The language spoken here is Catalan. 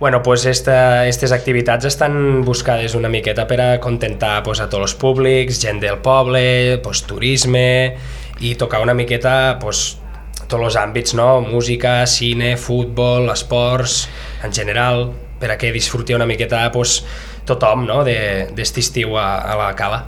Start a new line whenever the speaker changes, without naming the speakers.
Bueno, pues esta, estes activitats estan buscades una miqueta per a contentar pues, a tots els públics, gent del poble, pues, turisme i tocar una miqueta pues, tots els àmbits, no? música, cine, futbol, esports, en general, per a que disfruti una miqueta pues, tothom no? d'aquest estiu a, a la Cala.